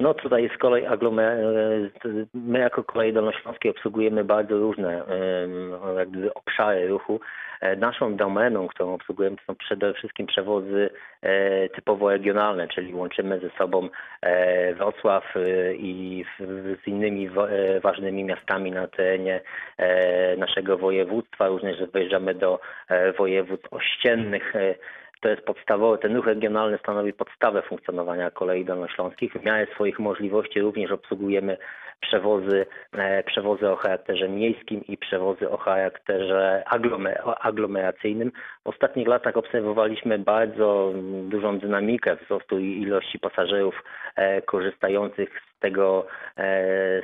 No tutaj z kolei aglomer- my jako kolei dolnośląskie obsługujemy bardzo różne jakby obszary ruchu. E, Naszą domeną, którą obsługujemy, to są przede wszystkim przewozy e, typowo regionalne, czyli łączymy ze sobą e, Wrocław i z innymi ważnymi miastami na terenie naszego województwa. Również wyjeżdżamy do województw ościennych. To jest podstawowy, ten ruch regionalny stanowi podstawę funkcjonowania kolei dolnośląskich. W miarę swoich możliwości również obsługujemy przewozy, e, przewozy o charakterze miejskim i przewozy o charakterze aglomeracyjnym. W ostatnich latach obserwowaliśmy bardzo dużą dynamikę wzrostu ilości pasażerów e, korzystających tego, e,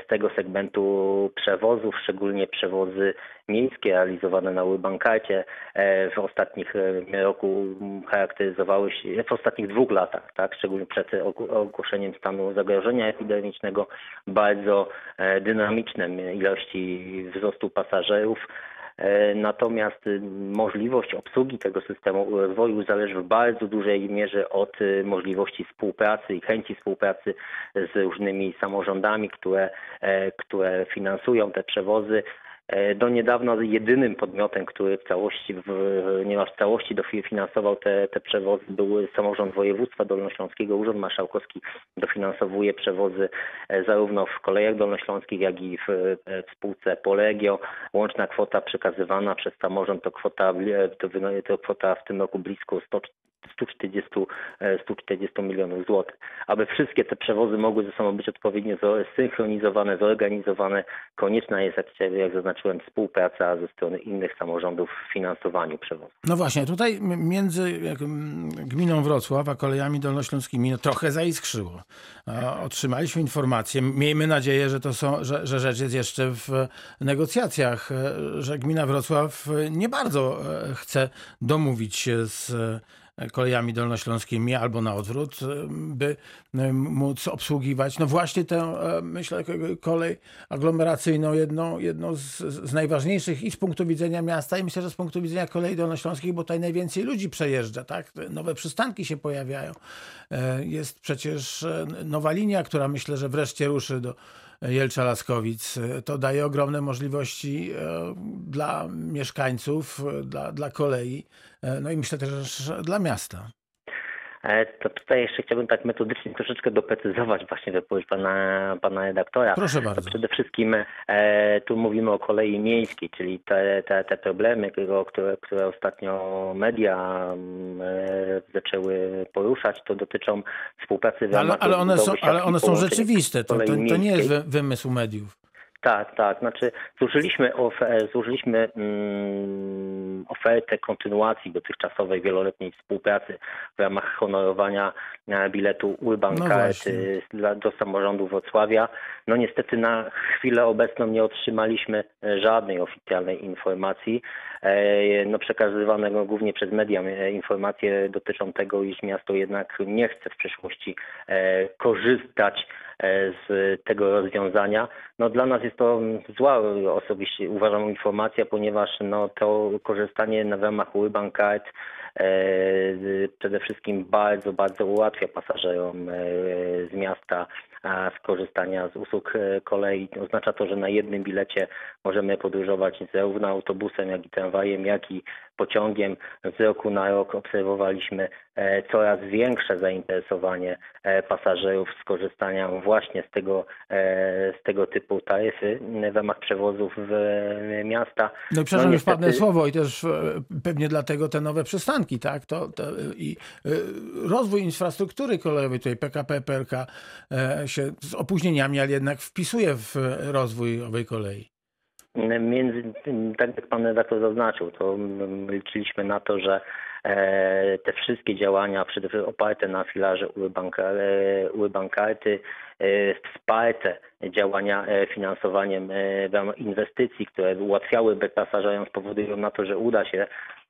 z tego segmentu przewozów, szczególnie przewozy miejskie realizowane na Urbankarcie e, w ostatnich e, roku charakteryzowały się, w ostatnich dwóch latach, tak, szczególnie przed ogł- ogłoszeniem stanu zagrożenia epidemicznego, bardzo dynamiczne ilości wzrostu pasażerów. E, Natomiast y, możliwość obsługi tego systemu rozwoju zależy w bardzo dużej mierze od y, możliwości współpracy i chęci współpracy z różnymi samorządami, które, e, które finansują te przewozy. E, Do niedawna jedynym podmiotem, który w całości, w, niemal w całości dofinansował te, te przewozy był samorząd województwa dolnośląskiego. Urząd Marszałkowski dofinansowuje przewozy e, zarówno w kolejach dolnośląskich, jak i w, e, w spółce Polegio. Łączna kwota przekazywana przez samorząd to kwota, to, kwota w tym roku blisko 100 140, e, 140 milionów złotych. Aby wszystkie te przewozy mogły ze sobą być odpowiednio zsynchronizowane, zorganizowane, konieczna jest, jak, zaznaczyłem, współpraca ze strony innych samorządów w finansowaniu przewozów. No właśnie, tutaj między gminą Wrocław a kolejami dolnośląskimi no, trochę zaiskrzyło. Otrzymaliśmy informację, miejmy nadzieję, że, to są, że, że rzecz jest jeszcze w negocjacjach, e, że gmina Wrocław e, nie bardzo e, chce domówić się z e, kolejami dolnośląskimi albo na odwrót, by móc obsługiwać no właśnie tę, myślę, kolej aglomeracyjną, jedną, jedną z, z najważniejszych i z punktu widzenia miasta i myślę, że z punktu widzenia kolei dolnośląskich, bo tutaj najwięcej ludzi przejeżdża, tak? Nowe przystanki się pojawiają. E, Jest przecież e, nowa linia, która myślę, że wreszcie ruszy do Jelcza-Laskowic. To daje ogromne możliwości e, dla mieszkańców, e, dla, dla kolei, e, no i myślę też dla miasta. To tutaj jeszcze chciałbym tak metodycznie troszeczkę doprecyzować właśnie wypowiedź pana, pana redaktora. Proszę To bardzo. przede wszystkim e, tu mówimy o kolei miejskiej, czyli te, te, te problemy, które, które ostatnio media mm, e, zaczęły poruszać, to dotyczą współpracy w Ale, ale, one, są, ale one są rzeczywiste, to, to, to nie jest wymysł mediów. Tak, tak. Znaczy złożyliśmy, ofe- złożyliśmy mm, ofertę kontynuacji dotychczasowej wieloletniej współpracy w ramach honorowania e, biletu Urban No Card y, dla- do samorządu Wrocławia. No niestety na chwilę obecną nie otrzymaliśmy e, żadnej oficjalnej informacji. E, No przekazywanego głównie przez media e, informacje dotyczą tego, iż miasto jednak nie chce w przyszłości e, korzystać e, z tego rozwiązania. No dla nas jest to zła osobiście uważam informacja, ponieważ no to korzystanie na ramach Urban e, przede wszystkim bardzo, bardzo ułatwia pasażerom e, z miasta skorzystania z usług e, kolei. Oznacza to, że na jednym bilecie możemy podróżować zarówno autobusem, jak i tramwajem, jak i pociągiem. Z roku na rok obserwowaliśmy e, coraz większe zainteresowanie e, pasażerów z korzystaniem właśnie z tego, e, z tego typu taryfy w ramach przewozów w miasta. No i przepraszam, już niestety- padnę słowo i też pewnie dlatego te nowe przystanki, tak? To, to, I rozwój infrastruktury kolejowej, tutaj PKP, PLK się z opóźnieniami, ale jednak wpisuje w rozwój owej kolei. Między, tak jak pan redaktor zaznaczył, to liczyliśmy na to, że e, te wszystkie działania przede wszystkim oparte na filarze Urbanka- e, Urbankarty, e, wsparte działania e, finansowaniem e, inwestycji, które ułatwiałyby pasażerom, spowodują na to, że uda się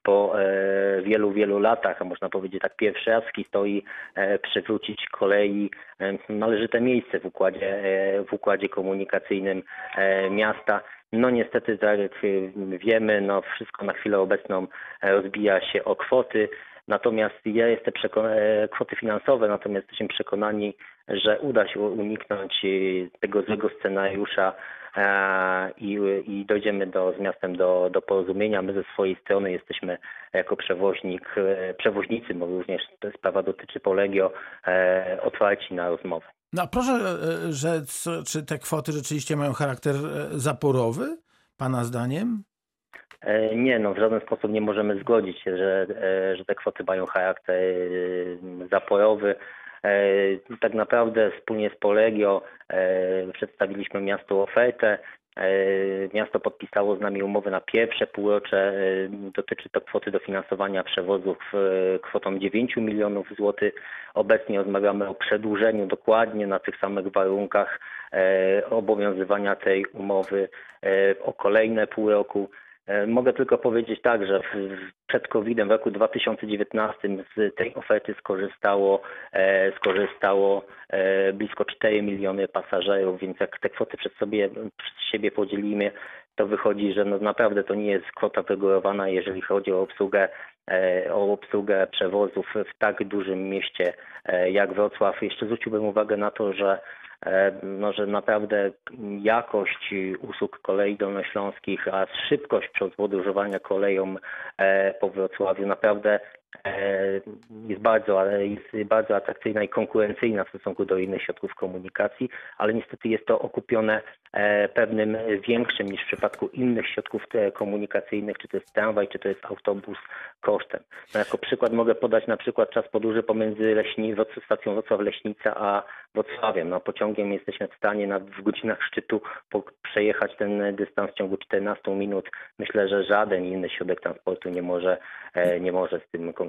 po e, wielu, wielu latach, a można powiedzieć tak pierwszy raz w historii e, przywrócić kolei e, należyte miejsce w układzie, e, w układzie komunikacyjnym e, miasta. No niestety, tak jak y, wiemy, no wszystko na chwilę obecną e, rozbija się o kwoty. Natomiast ja jestem przekonany, kwoty finansowe, natomiast jesteśmy przekonani, że uda się uniknąć e, tego złego scenariusza e, i, i dojdziemy do, z miastem do, do porozumienia. My ze swojej strony jesteśmy jako przewoźnik, e, przewoźnicy, bo również ta sprawa dotyczy Polegio, e, otwarci na rozmowę. No a proszę e, rzec, czy te kwoty rzeczywiście mają charakter e, zaporowy, pana zdaniem? E, Nie, no w żaden sposób nie możemy zgodzić się, że, e, że te kwoty mają charakter e, zaporowy. E, Tak naprawdę wspólnie z Polegio e, przedstawiliśmy miastu ofertę. E, Miasto podpisało z nami umowę na pierwsze półrocze. E, Dotyczy to kwoty dofinansowania przewozów e, kwotą 9 milionów złotych. Obecnie rozmawiamy o przedłużeniu dokładnie na tych samych warunkach obowiązywania tej umowy o kolejne pół roku. E, Mogę tylko powiedzieć tak, że przed COVID-em w roku 2019 z tej oferty skorzystało, e, skorzystało e, blisko 4 miliony pasażerów, więc jak te kwoty przed, sobie, przed siebie podzielimy, to wychodzi, że no naprawdę to nie jest kwota wygórowana, jeżeli chodzi o obsługę, o obsługę przewozów w tak dużym mieście jak Wrocław. Jeszcze zwróciłbym uwagę na to, że E, że naprawdę jakość usług kolei dolnośląskich, a szybkość podróżowania koleją e, po Wrocławiu naprawdę e, jest bardzo, ale jest bardzo atrakcyjna i konkurencyjna w stosunku do innych środków komunikacji, ale niestety jest to okupione pewnym większym niż w przypadku innych środków komunikacyjnych, czy to jest tramwaj, czy to jest autobus kosztem. No, jako przykład mogę podać na przykład czas podróży pomiędzy Leśni, stacją Wrocław-Leśnica a Wrocławiem. No, pociągiem jesteśmy w stanie na, w godzinach szczytu po, przejechać ten dystans w ciągu 14 minut. Myślę, że żaden inny środek transportu nie może, e, nie może z tym konkurować.